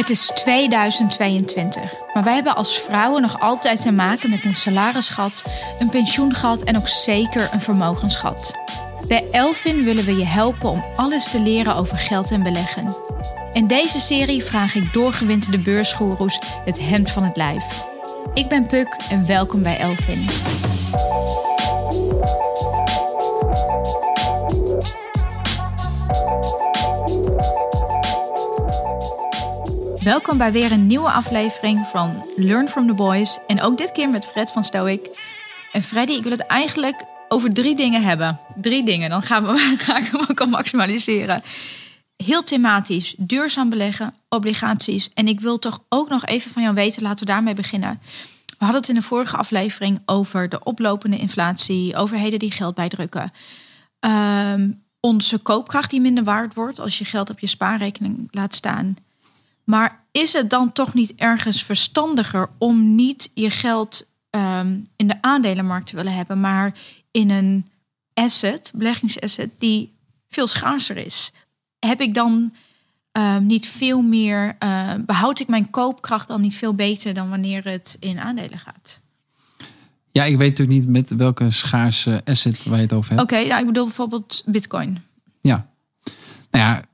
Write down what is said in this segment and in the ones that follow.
Het is 2022, maar wij hebben als vrouwen nog altijd te maken met een salarisgat, een pensioengat en ook zeker een vermogensgat. Bij Elfin willen we je helpen om alles te leren over geld en beleggen. In deze serie vraag ik doorgewinterde beursgoeroes het hemd van het lijf. Ik ben Puk en welkom bij Elfin. Welkom bij weer een nieuwe aflevering van Learn from the Boys. En ook dit keer met Fred van Stoic. En Freddy, ik wil het eigenlijk over drie dingen hebben. Drie dingen, dan gaan we, ga ik hem ook al maximaliseren. Heel thematisch, duurzaam beleggen, obligaties. En ik wil toch ook nog even van jou weten, laten we daarmee beginnen. We hadden het in de vorige aflevering over de oplopende inflatie, overheden die geld bijdrukken. Ehm, onze koopkracht die minder waard wordt als je geld op je spaarrekening laat staan. Maar is het dan toch niet ergens verstandiger om niet je geld ehm, in de aandelenmarkt te willen hebben, maar in een asset, beleggingsasset, die veel schaarser is? Heb ik dan ehm, niet veel meer, uh, behoud ik mijn koopkracht dan niet veel beter dan wanneer het in aandelen gaat? Ja, ik weet natuurlijk niet met welke schaarse asset waar je het over hebt. Oké, nou, ik bedoel bijvoorbeeld Bitcoin. Ja, nou ja,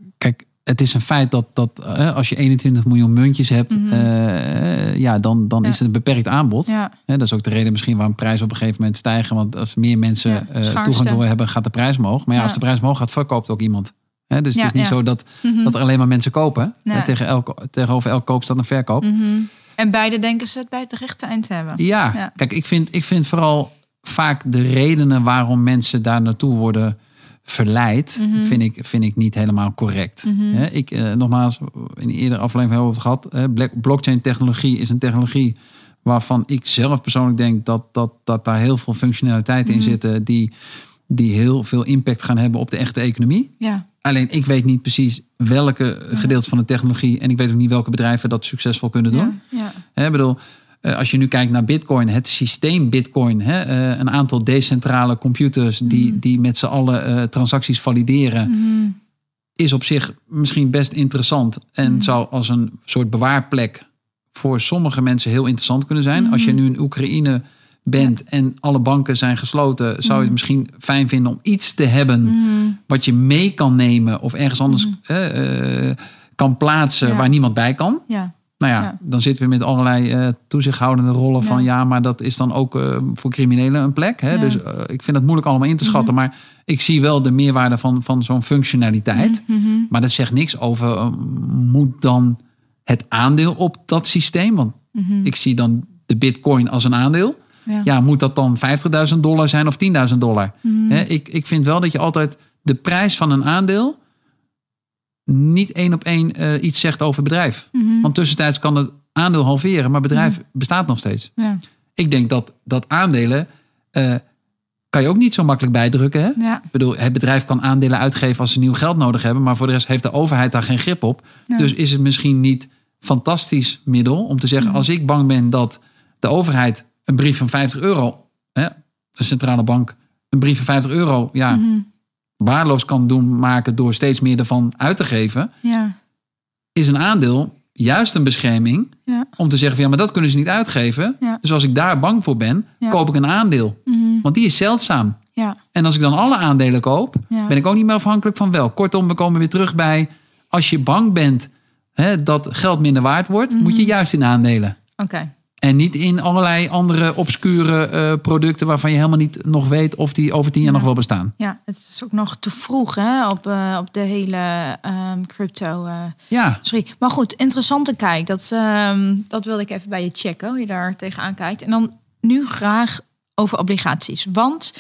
het is een feit dat, dat uh, als je 21 miljoen muntjes hebt, mm -hmm. ja, dan, dan ja. is het een beperkt aanbod. Ja. dat is ook de reden misschien waarom prijzen op een gegeven moment stijgen. Want als meer mensen ja, toegang door hebben, gaat de prijs omhoog. Maar ja, als de prijs omhoog gaat, verkoopt ook iemand. Dus het is niet zo dat, mm -hmm. dat er alleen maar mensen kopen. Tegen elk, tegenover elk koop staat een verkoop. Mm -hmm. En beide denken ze het bij het rechte eind te hebben. Ja, kijk, ik vind, ik vind vooral vaak de redenen waarom mensen daar naartoe worden verleid, mm -hmm. vind, ik, vind ik niet helemaal correct. Mhm. Mm -hmm. ik, eh, nogmaals, in de eerdere aflevering hebben we het gehad. Eh, blockchain technologie is een technologie waarvan ik zelf persoonlijk denk dat, dat, dat daar heel veel functionaliteiten Mhm. in zitten die, die heel veel impact gaan hebben op de echte economie. Ja. Alleen ik weet niet precies welke gedeeltes van de technologie en ik weet ook niet welke bedrijven dat succesvol kunnen doen. Ja. Bedoel, als je nu kijkt naar Bitcoin, het systeem Bitcoin, hè, uh, een aantal decentrale computers die, Mhm. die met z'n allen uh, transacties valideren, Mhm. is op zich misschien best interessant en Mhm. zou als een soort bewaarplek voor sommige mensen heel interessant kunnen zijn. Als je nu in Oekraïne bent en alle banken zijn gesloten, zou je het misschien fijn vinden om iets te hebben wat je mee kan nemen of ergens anders eh, eh, kan plaatsen Ja. waar niemand bij kan. Ja. Nou ja, Ja. dan zitten we met allerlei eh, toezichthoudende rollen van Ja. maar dat is dan ook eh, voor criminelen een plek. Hè? Ja. Dus eh, ik vind het moeilijk allemaal in te schatten, Mhm. maar ik zie wel de meerwaarde van, van zo'n functionaliteit. Mhm. Maar dat zegt niks over moet dan het aandeel op dat systeem, want Mhm. ik zie dan de bitcoin als een aandeel. Ja. Moet dat dan 50.000 dollar zijn of 10.000 dollar? Mhm. Hè, ik, ik vind wel dat je altijd de prijs van een aandeel niet één op één eh, iets zegt over bedrijf. Mhm. Want tussentijds kan het aandeel halveren, maar het bedrijf bestaat nog steeds. Ja. Ik denk dat, dat aandelen eh, kan je ook niet zo makkelijk bijdrukken. Hè? Ja. Ik bedoel, het bedrijf kan aandelen uitgeven als ze nieuw geld nodig hebben, maar voor de rest heeft de overheid daar geen grip op. Ja. Dus is het misschien niet fantastisch middel om te zeggen, Mhm. als ik bang ben dat de overheid een brief van 50 euro, hè, de centrale bank, een brief van 50 euro, ja, Mhm. Waardeloos kan doen maken door steeds meer ervan uit te geven, Ja. is een aandeel juist een bescherming Ja. om te zeggen van ja, maar dat kunnen ze niet uitgeven. Ja. Dus als ik daar bang voor ben, koop ik een aandeel. Mhm. Want die is zeldzaam. Ja. En als ik dan alle aandelen koop, ben ik ook niet meer afhankelijk van wel. Kortom, we komen weer terug bij als je bang bent hè, dat geld minder waard wordt, Mhm. moet je juist in aandelen. Oké. En niet in allerlei andere obscure eh, producten waarvan je helemaal niet nog weet of die over tien jaar Ja. nog wel bestaan. Ja, het is ook nog te vroeg hè, op, eh, op de hele ehm, crypto. eh, Ja, sorry. Maar goed, interessante kijk. Dat, ehm, dat wilde ik even bij je checken, hoe je daar tegenaan kijkt. En dan nu graag over obligaties. Want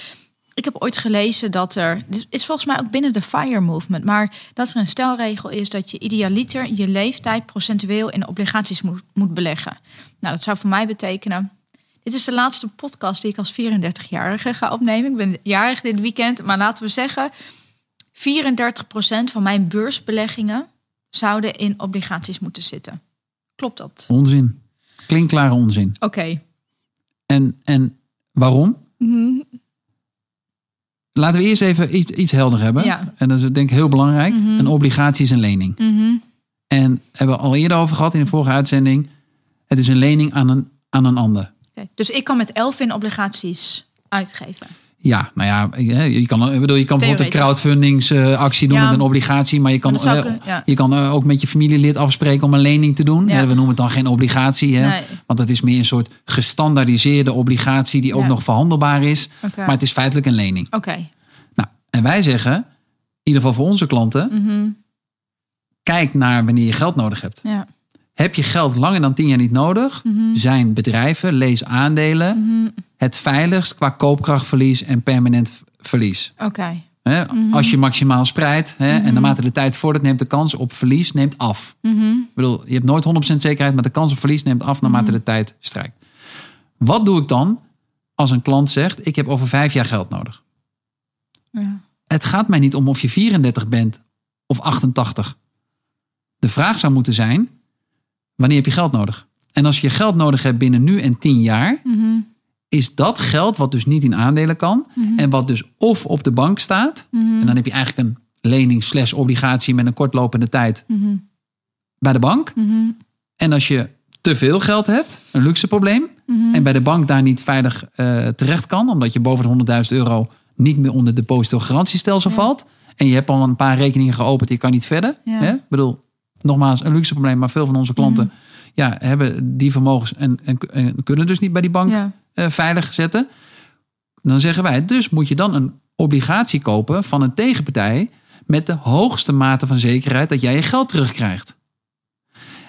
ik heb ooit gelezen dat er, dit is volgens mij ook binnen de FIRE movement, maar dat er een stelregel is dat je idealiter je leeftijd procentueel in obligaties moet, moet beleggen. Nou, dat zou voor mij betekenen. Dit is de laatste podcast die ik als 34-jarige ga opnemen. Ik ben jarig dit weekend, maar laten we zeggen, 34% van mijn beursbeleggingen zouden in obligaties moeten zitten. Klopt dat? onzin. Klinkklare onzin. Oké. En, en waarom? Mhm. Laten we eerst even iets, iets helder hebben. Ja. En dat is denk ik heel belangrijk. Mhm. Een obligatie is een lening. Mhm. En hebben we al eerder over gehad in de vorige uitzending. Het is een lening aan een, aan een ander. Dus ik kan met Elfin obligaties uitgeven. Ja, nou ja, je kan, ik bedoel, je kan bijvoorbeeld een crowdfundingsactie doen met een obligatie, maar je kan, maar je kan ook met je familielid afspreken om een lening te doen. we noemen het dan geen obligatie, hè, want het is meer een soort gestandaardiseerde obligatie die ook nog verhandelbaar is, maar het is feitelijk een lening. Oké. Nou, en wij zeggen, in ieder geval voor onze klanten, mhm. kijk naar wanneer je geld nodig hebt. Ja. Heb je geld langer dan tien jaar niet nodig? Mhm. Zijn bedrijven, lees aandelen, mhm. Het veiligst qua koopkrachtverlies en permanent verlies. Oké. Mhm. Als je maximaal spreidt en naarmate de tijd vordert, neemt de kans op verlies neemt af. Ik bedoel, je hebt nooit 100% zekerheid, maar de kans op verlies neemt af naarmate de tijd strijkt. Wat doe ik dan als een klant zegt: Ik heb over vijf jaar geld nodig? Ja. Het gaat mij niet om of je 34 bent of 88. De vraag zou moeten zijn: wanneer heb je geld nodig? En als je geld nodig hebt binnen nu en tien jaar, mhm. Is dat geld wat dus niet in aandelen kan mhm. en wat dus of op de bank staat, mhm. en dan heb je eigenlijk een lening slash obligatie met een kortlopende tijd bij de bank. En als je te veel geld hebt, een luxe probleem, en bij de bank daar niet veilig uh, terecht kan, omdat je boven de 100.000 euro niet meer onder de depositogarantiestelsel ja. valt, en je hebt al een paar rekeningen geopend, je kan niet verder. Hè? Ik bedoel, nogmaals, een luxe probleem, maar veel van onze klanten mhm. ja, hebben die vermogens en, en, kunnen dus niet bij die bank eh, veilig zetten. Dan zeggen wij, dus moet je dan een obligatie kopen van een tegenpartij met de hoogste mate van zekerheid dat jij je geld terugkrijgt.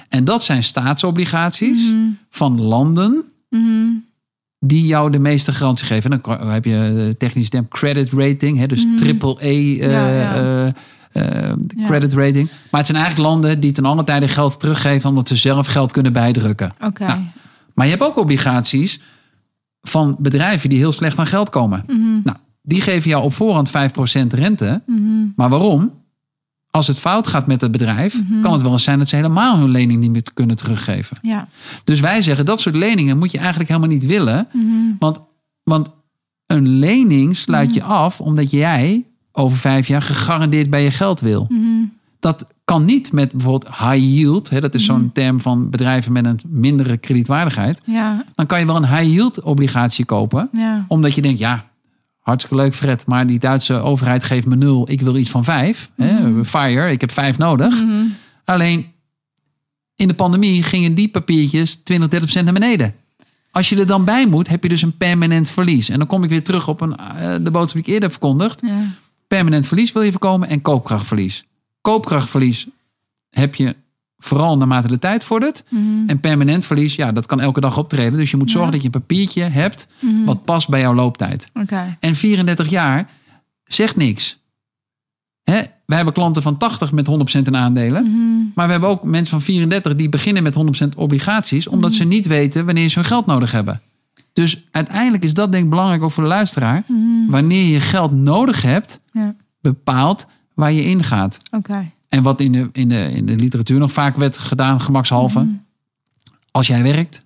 En dat zijn staatsobligaties mhm. van landen mhm. die jou de meeste garantie geven. dan heb je technisch term credit rating, hè, dus triple E uh, uh, credit rating. Maar het zijn eigenlijk landen die ten alle tijde geld teruggeven omdat ze zelf geld kunnen bijdrukken. Oké. Nou, maar je hebt ook obligaties van bedrijven die heel slecht aan geld komen. Mhm. Nou, die geven jou op voorhand 5% rente. Mhm. Maar waarom? Als het fout gaat met het bedrijf, mhm. kan het wel eens zijn dat ze helemaal hun lening niet meer kunnen teruggeven. Ja. Dus wij zeggen dat soort leningen moet je eigenlijk helemaal niet willen. Want, want een lening sluit je af omdat jij over vijf jaar gegarandeerd bij je geld wil. Dat kan niet met bijvoorbeeld high yield. Hè, dat is zo'n mhm. term van bedrijven met een mindere kredietwaardigheid. Ja. Dan kan je wel een high yield obligatie kopen. Ja. Omdat je denkt, ja, hartstikke leuk Fred, maar die Duitse overheid geeft me nul. Ik wil iets van vijf. Hè, mhm. fire, ik heb vijf nodig. Alleen in de pandemie gingen die papiertjes 20, 30 procent naar beneden. Als je er dan bij moet, heb je dus een permanent verlies. En dan kom ik weer terug op een, uh, de boodschap die ik eerder verkondigd. Ja permanent verlies wil je voorkomen en koopkrachtverlies. Koopkrachtverlies heb je vooral naarmate de tijd vordert. Mm En permanent verlies, ja, dat kan elke dag optreden. Dus je moet zorgen dat je een papiertje hebt mhm. wat past bij jouw looptijd. Okay. En 34 jaar zegt niks. Hè? We hebben klanten van 80 met 100% in aandelen. Mhm. Maar we hebben ook mensen van 34 die beginnen met 100% obligaties, omdat mhm. ze niet weten wanneer ze hun geld nodig hebben. Dus uiteindelijk is dat denk ik belangrijk ook voor de luisteraar. Mhm. Wanneer je geld nodig hebt, ja. bepaalt waar je in gaat. Okay. En wat in de, in, de, in de literatuur nog vaak werd gedaan, gemakshalve. Mhm. Als jij werkt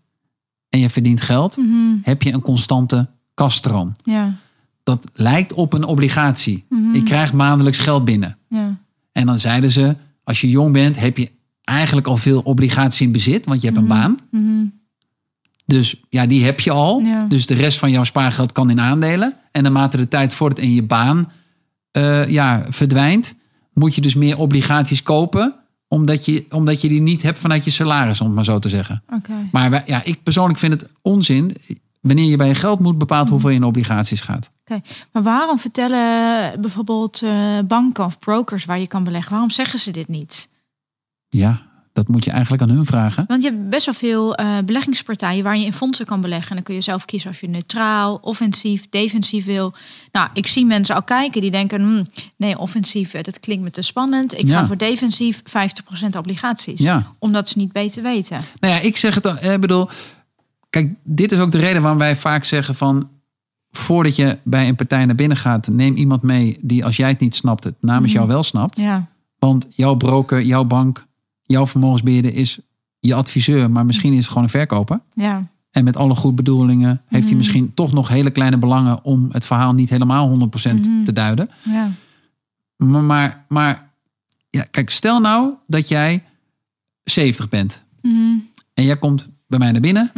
en je verdient geld, mhm. heb je een constante kaststroom. Ja. Dat lijkt op een obligatie. Ik krijg maandelijks geld binnen. Ja. En dan zeiden ze, als je jong bent, heb je eigenlijk al veel obligatie in bezit, want je hebt een baan. Dus ja, die heb je al. Dus de rest van jouw spaargeld kan in aandelen. En naarmate de tijd vordert en je baan uh, ja, verdwijnt, moet je dus meer obligaties kopen. Omdat je, omdat je die niet hebt vanuit je salaris, om het maar zo te zeggen. Okay. Maar ja, ik persoonlijk vind het onzin. Wanneer je bij je geld moet, bepaalt mhm. hoeveel je in obligaties gaat. Oké, maar waarom vertellen bijvoorbeeld uh, banken of brokers waar je kan beleggen, waarom zeggen ze dit niet? Ja, dat moet je eigenlijk aan hun vragen. Want je hebt best wel veel uh, beleggingspartijen waar je in fondsen kan beleggen. En dan kun je zelf kiezen of je neutraal, offensief, defensief wil. Nou, ik zie mensen al kijken die denken: hm, nee, offensief, eh, dat klinkt me te spannend. Ik ga voor defensief 50% obligaties. Ja. Omdat ze niet beter weten. Nou ja, ik zeg het, ik bedoel, kijk, dit is ook de reden waarom wij vaak zeggen van voordat je bij een partij naar binnen gaat, neem iemand mee die als jij het niet snapt, het namens mhm. jou wel snapt. Ja. Want jouw broker, jouw bank, jouw vermogensbeheerder is je adviseur, maar misschien is het gewoon een verkoper. Ja. En met alle goede bedoelingen heeft hij mhm. misschien toch nog hele kleine belangen om het verhaal niet helemaal 100% mm te duiden. Ja. Maar, maar, maar ja, kijk, stel nou dat jij 70 bent. En jij komt bij mij naar binnen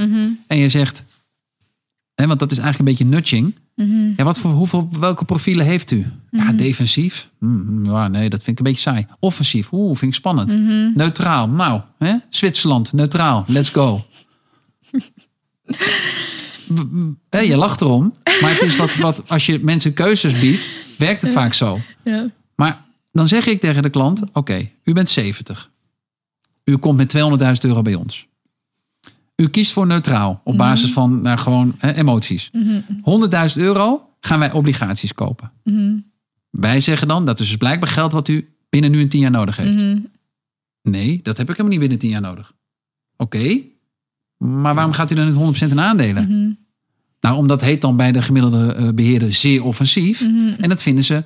en je zegt, hè, want dat is eigenlijk een beetje nudging. Ja, wat voor, hoeveel, welke profielen heeft u? Ja, defensief. Mm, ja, nee, dat vind ik een beetje saai. Offensief. Oeh, vind ik spannend. Neutraal. Nou, hè? Zwitserland, neutraal. Let's go. je lacht erom. Maar het is wat, wat, als je mensen keuzes biedt, werkt het vaak zo. Ja. Maar dan zeg ik tegen de klant: Oké, u bent 70. U komt met 200.000 euro bij ons. U kiest voor neutraal op mhm. basis van nou, gewoon hè, emoties. 100.000 mhm. euro gaan wij obligaties kopen. Mhm. Wij zeggen dan dat is dus blijkbaar geld wat u binnen nu een 10 jaar nodig heeft. Nee, dat heb ik helemaal niet binnen 10 jaar nodig. Oké, maar waarom gaat u dan niet 100% in aandelen? Nou, omdat heet dan bij de gemiddelde uh, beheerder zeer offensief. En dat vinden ze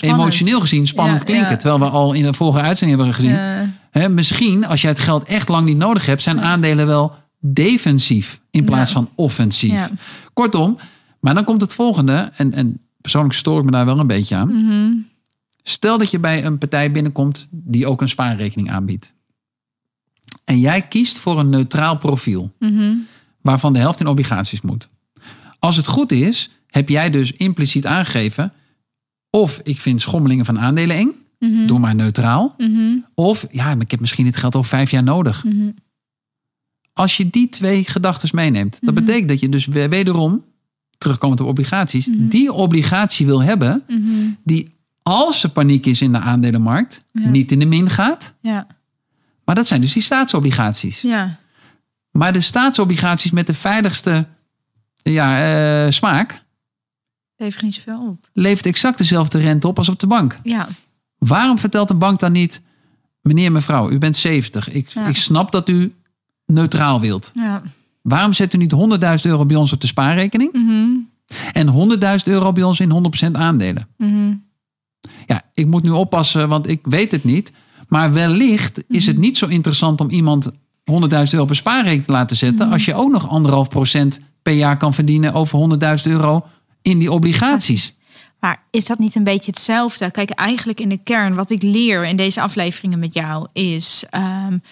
emotioneel gezien spannend klinken. Terwijl we al in de vorige uitzending hebben gezien. Hè, misschien als jij het geld echt lang niet nodig hebt, zijn aandelen wel defensief in plaats van offensief. Kortom, maar dan komt het volgende. En, en persoonlijk stoor ik me daar wel een beetje aan. Mhm. Stel dat je bij een partij binnenkomt die ook een spaarrekening aanbiedt. En jij kiest voor een neutraal profiel. Mhm. Waarvan de helft in obligaties moet. Als het goed is, heb jij dus impliciet aangegeven of ik vind schommelingen van aandelen eng. Mm Doe maar neutraal. Mhm. Of ja, ik heb misschien dit geld al vijf jaar nodig. Mhm. Als je die twee gedachten meeneemt, dat mhm. betekent dat je dus wederom, terugkomend op obligaties, die obligatie wil hebben, die als er paniek is in de aandelenmarkt, niet in de min gaat. Ja. Maar dat zijn dus die staatsobligaties. Ja. Maar de staatsobligaties met de veiligste ja, uh, smaak, levert niet zoveel op. Levert exact dezelfde rente op als op de bank. Ja. Waarom vertelt de bank dan niet, meneer, mevrouw, u bent 70. Ik, ik snap dat u neutraal wilt. Ja. Waarom zet u niet 100.000 euro bij ons op de spaarrekening? Mm En 100.000 euro bij ons in 100% aandelen? Mm Ja, ik moet nu oppassen, want ik weet het niet. Maar wellicht is het mhm. niet zo interessant om iemand 100.000 euro op een spaarrekening te laten zetten. Mhm. Als je ook nog anderhalf procent per jaar kan verdienen over 100.000 euro in die obligaties. Maar is dat niet een beetje hetzelfde? Kijk, eigenlijk in de kern, wat ik leer in deze afleveringen met jou, is um,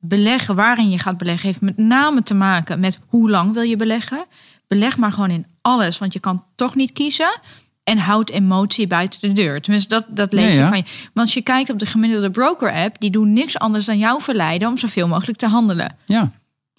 beleggen, waarin je gaat beleggen, heeft met name te maken met hoe lang wil je beleggen. Beleg maar gewoon in alles, want je kan toch niet kiezen. En houd emotie buiten de deur. Tenminste, dat, dat lees je van je. Want als je kijkt op de gemiddelde broker-app, die doen niks anders dan jou verleiden om zoveel mogelijk te handelen. Ja.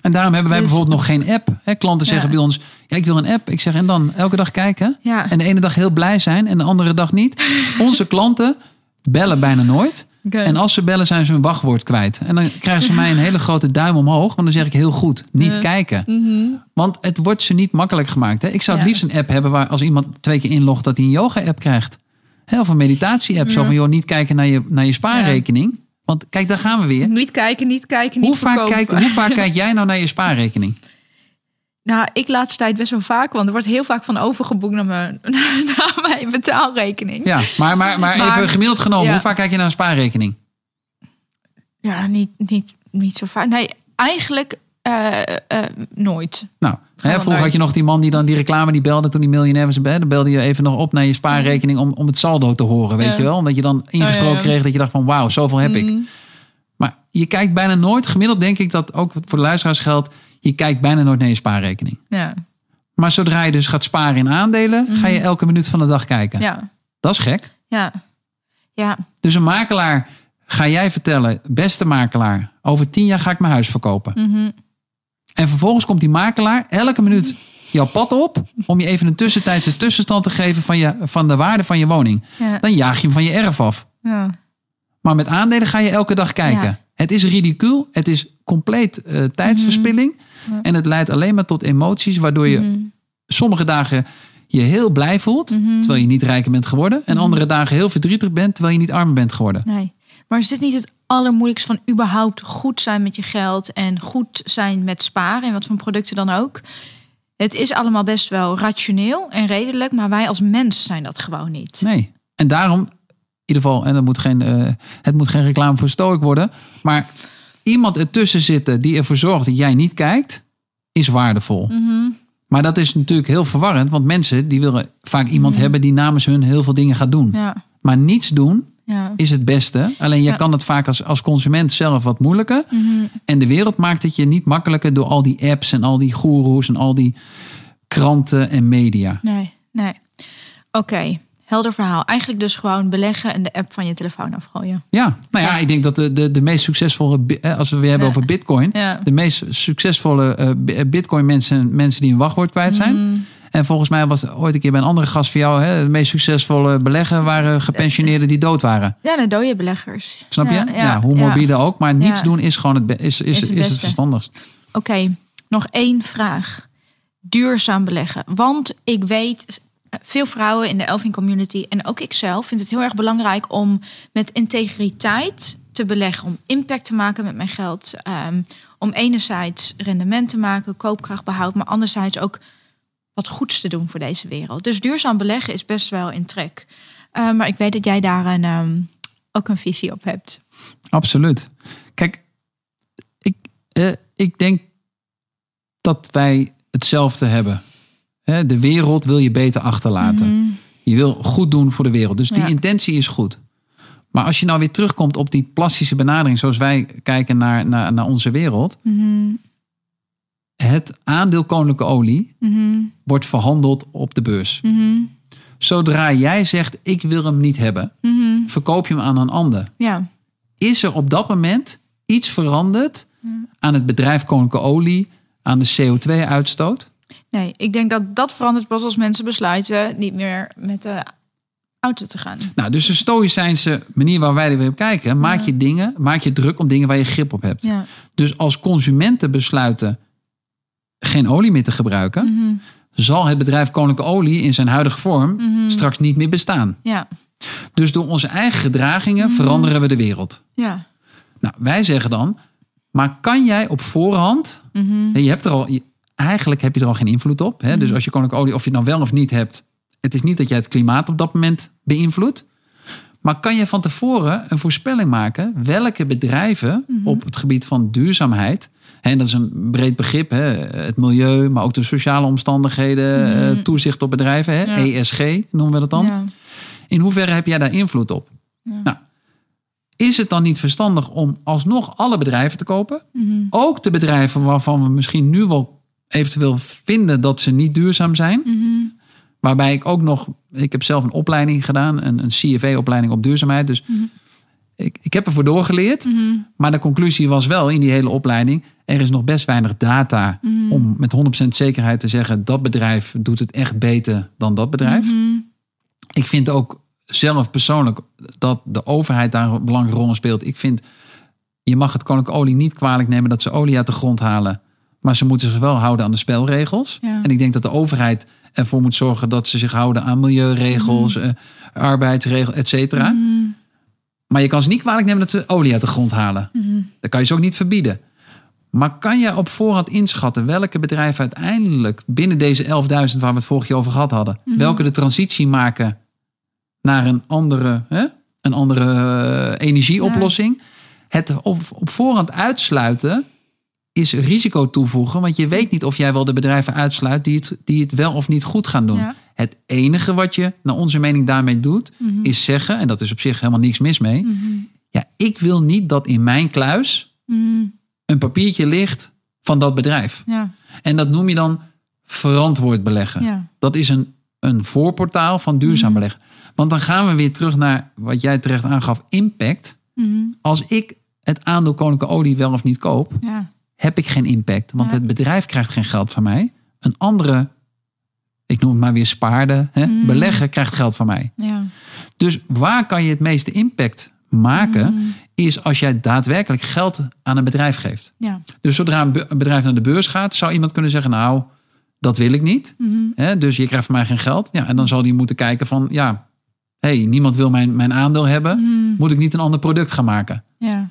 En daarom hebben wij dus- bijvoorbeeld nog geen app. klanten zeggen bij ons, ja, ik wil een app. Ik zeg, en dan elke dag kijken. En de ene dag heel blij zijn en de andere dag niet. Onze klanten bellen bijna nooit. En als ze bellen, zijn ze hun wachtwoord kwijt. En dan krijgen ze mij een hele grote duim omhoog. Want dan zeg ik heel goed, niet kijken. Mhm. Want het wordt ze niet makkelijk gemaakt. Hè? Ik zou het liefst een app hebben waar als iemand twee keer inlogt... dat hij een yoga-app krijgt. Of een meditatie-app. Zo van, joh, niet kijken naar je, naar je spaarrekening. Want kijk, daar gaan we weer. Niet kijken, niet kijken, niet hoe vaak, kijk, hoe vaak kijk jij nou naar je spaarrekening? Nou, ik laatste tijd best wel vaak, want er wordt heel vaak van overgeboekt naar mijn, naar mijn betaalrekening. Ja, maar, maar, maar, even gemiddeld genomen, hoe vaak kijk je naar een spaarrekening? Ja, niet, niet, niet zo vaak. Nee, eigenlijk uh, uh, nooit. Nou, hè, vroeger had je nog die man die dan die reclame die belde toen die miljonair was. Dan belde je even nog op naar je spaarrekening om, om het saldo te horen, weet je wel? Omdat je dan ingesproken kreeg dat je dacht van wauw, zoveel heb ik. Mm. Maar je kijkt bijna nooit, gemiddeld denk ik dat ook voor de luisteraars geldt, je kijkt bijna nooit naar je spaarrekening. Ja. Maar zodra je dus gaat sparen in aandelen, ga je mhm. elke minuut van de dag kijken. Ja. Dat is gek. Ja. ja. Dus een makelaar, ga jij vertellen, beste makelaar, over tien jaar ga ik mijn huis verkopen. Mm En vervolgens komt die makelaar elke minuut jouw pad op om je even een tussentijdse tussenstand te geven van, je, van de waarde van je woning. Ja. Dan jaag je hem van je erf af. Ja. Maar met aandelen ga je elke dag kijken. Het is ridicuul, het is compleet uh, tijdsverspilling. Mhm. En het leidt alleen maar tot emoties, waardoor je mhm. sommige dagen je heel blij voelt, mhm. terwijl je niet rijker bent geworden. En andere dagen heel verdrietig bent, terwijl je niet arm bent geworden. Nee. Maar is dit niet het allermoeilijkste van überhaupt goed zijn met je geld en goed zijn met sparen en wat voor producten dan ook? Het is allemaal best wel rationeel en redelijk, maar wij als mens zijn dat gewoon niet. Nee. En daarom ieder geval, en dat moet geen, uh, het moet geen reclame voor worden. Maar iemand ertussen zitten die ervoor zorgt dat jij niet kijkt, is waardevol. Mhm. Maar dat is natuurlijk heel verwarrend, want mensen die willen vaak iemand mhm. hebben die namens hun heel veel dingen gaat doen. Ja. Maar niets doen is het beste. Alleen je kan het vaak als, als consument zelf wat moeilijker. Mhm. En de wereld maakt het je niet makkelijker door al die apps en al die goeroes en al die kranten en media. Nee, nee. Oké. Helder verhaal. Eigenlijk dus gewoon beleggen en de app van je telefoon afgooien. Ja, nou ja, ik denk dat de, de, de meest succesvolle, als we weer hebben over Bitcoin, de meest succesvolle uh, Bitcoin mensen, mensen die een wachtwoord kwijt zijn. Mhm. En volgens mij was ooit een keer bij een andere gast van jou, hè, de meest succesvolle beleggen waren gepensioneerden die dood waren. Ja, de dode beleggers. Snap je? Ja, hoe morbide ook. Maar niets doen is gewoon het, is, is, is, het, is het verstandigst. Oké, nog één vraag. Duurzaam beleggen. Want ik weet, veel vrouwen in de Elvin community en ook ikzelf vind het heel erg belangrijk om met integriteit te beleggen, om impact te maken met mijn geld. Um, om enerzijds rendement te maken, koopkracht behoud, maar anderzijds ook wat goeds te doen voor deze wereld. Dus duurzaam beleggen is best wel in trek. Uh, maar ik weet dat jij daar een, um, ook een visie op hebt. Absoluut. Kijk, ik, uh, ik denk dat wij hetzelfde hebben. De wereld wil je beter achterlaten. Mhm. Je wil goed doen voor de wereld. Dus die intentie is goed. Maar als je nou weer terugkomt op die plastische benadering, zoals wij kijken naar, naar, naar onze wereld. Mhm. Het aandeel koninklijke olie mhm. wordt verhandeld op de beurs. Zodra jij zegt, ik wil hem niet hebben, verkoop je hem aan een ander. Ja. Is er op dat moment iets veranderd aan het bedrijf koninklijke olie, aan de CO2-uitstoot? Nee, ik denk dat dat verandert pas als mensen besluiten niet meer met de auto te gaan. Nou, dus de stoïcijnse manier waar wij er weer op kijken, maak je dingen, maak je druk om dingen waar je grip op hebt. Ja. Dus als consumenten besluiten geen olie meer te gebruiken, mhm. zal het bedrijf Koninklijke Olie in zijn huidige vorm mhm. straks niet meer bestaan. Ja. Dus door onze eigen gedragingen mhm. veranderen we de wereld. Ja. Nou, wij zeggen dan, maar kan jij op voorhand, je hebt er al, eigenlijk heb je er al geen invloed op. Hè? Dus mhm. als je koninklijke olie, of je het nou wel of niet hebt, het is niet dat jij het klimaat op dat moment beïnvloedt. Maar kan je van tevoren een voorspelling maken welke bedrijven mhm. op het gebied van duurzaamheid, en dat is een breed begrip, hè, het milieu, maar ook de sociale omstandigheden, mm toezicht op bedrijven, hè, ESG noemen we dat dan. Ja. In hoeverre heb jij daar invloed op? Nou, is het dan niet verstandig om alsnog alle bedrijven te kopen? Mhm. Ook de bedrijven waarvan we misschien nu wel eventueel vinden dat ze niet duurzaam zijn. Mhm. Waarbij ik ook nog, ik heb zelf een opleiding gedaan, een, een CFA-opleiding op duurzaamheid. Dus mhm. ik, ik heb ervoor doorgeleerd. Mhm. Maar de conclusie was wel in die hele opleiding, er is nog best weinig data om met 100% zekerheid te zeggen dat bedrijf doet het echt beter dan dat bedrijf. Ik vind ook zelf persoonlijk dat de overheid daar een belangrijke rol in speelt. Ik vind, je mag het koninklijke olie niet kwalijk nemen dat ze olie uit de grond halen maar ze moeten zich wel houden aan de spelregels. En ik denk dat de overheid ervoor moet zorgen dat ze zich houden aan milieuregels, mm. arbeidsregels, et cetera. Mm. Maar je kan ze niet kwalijk nemen dat ze olie uit de grond halen. Mm. Dat kan je ze ook niet verbieden. Maar kan je op voorhand inschatten welke bedrijven uiteindelijk binnen deze 11.000 waar we het vorig jaar over gehad hadden, mm-hmm. welke de transitie maken naar een andere, hè, een andere eh, energieoplossing? Het op, op voorhand uitsluiten is risico toevoegen. Want je weet niet of jij wel de bedrijven uitsluit die het, die het wel of niet goed gaan doen. Het enige wat je, naar onze mening, daarmee doet, mhm. is zeggen, en dat is op zich helemaal niks mis mee. Mhm. Ja, ik wil niet dat in mijn kluis mhm. een papiertje ligt van dat bedrijf. Ja. En dat noem je dan verantwoord beleggen. Dat is een, een voorportaal van duurzaam beleggen. Want dan gaan we weer terug naar wat jij terecht aangaf, impact. Als ik het aandeel Koninklijke Olie wel of niet koop, ja heb ik geen impact. Want het bedrijf krijgt geen geld van mij. Een andere, ik noem het maar weer spaarde, hè, mm. belegger krijgt geld van mij. Ja. Dus waar kan je het meeste impact maken, mm. is als jij daadwerkelijk geld aan een bedrijf geeft. Ja. Dus zodra een bedrijf naar de beurs gaat, zou iemand kunnen zeggen, nou, dat wil ik niet. Mm. Hè, dus je krijgt van mij geen geld. Ja, en dan zal die moeten kijken van, ja, hey, niemand wil mijn, mijn aandeel hebben. Moet ik niet een ander product gaan maken? Ja.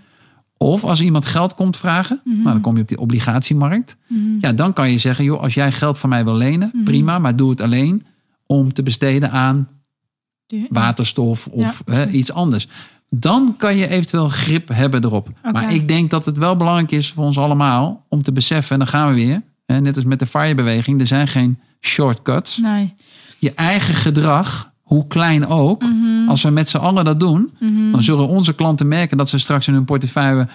Of als iemand geld komt vragen, mm nou, dan kom je op die obligatiemarkt. Mhm. Ja, dan kan je zeggen, joh, als jij geld van mij wil lenen, mhm. prima, maar doe het alleen om te besteden aan waterstof of hè, iets anders. Dan kan je eventueel grip hebben erop. Maar ik denk dat het wel belangrijk is voor ons allemaal om te beseffen, en dan gaan we weer, hè, net als met de FIRE-beweging, er zijn geen shortcuts. Nee. Je eigen gedrag hoe klein ook, mhm. als we met z'n allen dat doen, mhm. dan zullen onze klanten merken dat ze straks in hun portefeuille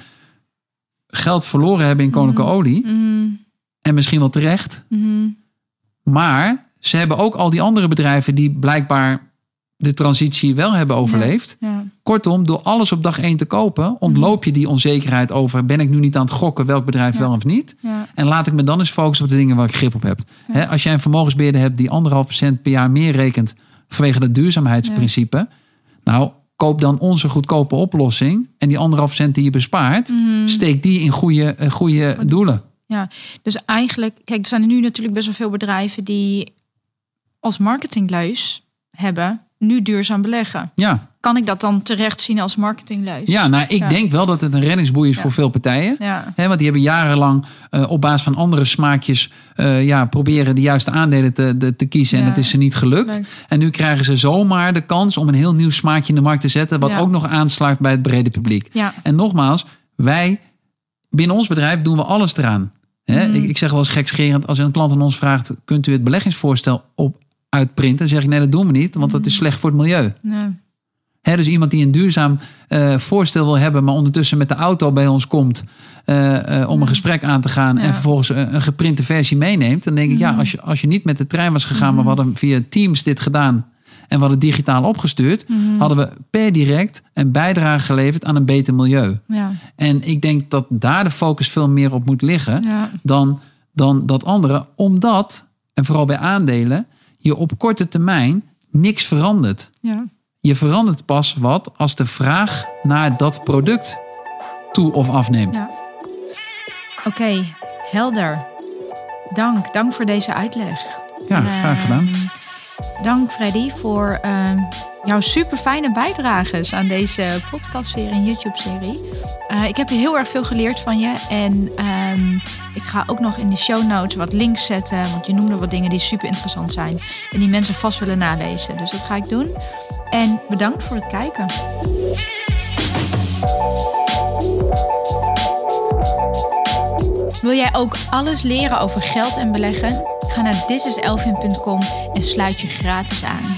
geld verloren hebben in koninklijke mhm. olie. En misschien wel terecht. Maar ze hebben ook al die andere bedrijven die blijkbaar de transitie wel hebben overleefd. Ja, Kortom, door alles op dag één te kopen, ontloop je die onzekerheid over: ben ik nu niet aan het gokken welk bedrijf wel of niet? En laat ik me dan eens focussen op de dingen waar ik grip op heb. als jij een vermogensbeheerder hebt die anderhalf procent per jaar meer rekent vanwege het duurzaamheidsprincipe, nou. Koop dan onze goedkope oplossing. En die anderhalf procent die je bespaart, mhm. steek die in goede, eh, goede doelen. Ja, dus eigenlijk, kijk, er zijn nu natuurlijk best wel veel bedrijven die als marketingluis hebben nu duurzaam beleggen. Ja. Kan ik dat dan terecht zien als marketingluis? Ja, nou, ik denk wel dat het een reddingsboei is voor veel partijen. Ja. want die hebben jarenlang uh, op basis van andere smaakjes uh, ja, proberen de juiste aandelen te, de, te kiezen. En het is ze niet gelukt. En nu krijgen ze zomaar de kans om een heel nieuw smaakje in de markt te zetten. Wat ook nog aansluit bij het brede publiek. En nogmaals, wij binnen ons bedrijf doen we alles eraan. He, mhm. ik, ik, zeg wel eens gekscherend, als een klant aan ons vraagt: kunt u het beleggingsvoorstel op uitprinten. Dan zeg ik nee, dat doen we niet, want dat is mm. slecht voor het milieu. Nee. Dus iemand die een duurzaam uh, voorstel wil hebben, maar ondertussen met de auto bij ons komt uh, uh, om een gesprek aan te gaan en vervolgens een, een, geprinte versie meeneemt, dan denk ik, ja, mm. als je, als je niet met de trein was gegaan, maar we mm. hadden via Teams dit gedaan en we hadden digitaal opgestuurd, hadden we per direct een bijdrage geleverd aan een beter milieu. Ja. En ik denk dat daar de focus veel meer op moet liggen dan, dan dat andere, omdat, en vooral bij aandelen, je op korte termijn niks verandert. Ja. Je verandert pas wat als de vraag naar dat product toe of afneemt. Ja. Oké, helder. Dank, dank voor deze uitleg. Ja, graag gedaan. Ehm, dank Freddy voor uh, jouw super fijne bijdrages aan deze podcastserie en YouTube-serie. Uh, ik heb heel erg veel geleerd van je en ehm, ik ga ook nog in de show notes wat links zetten, want je noemde wat dingen die super interessant zijn en die mensen vast willen nalezen. Dus dat ga ik doen. En bedankt voor het kijken. Wil jij ook alles leren over geld en beleggen? Ga naar thisiselfin.com en sluit je gratis aan.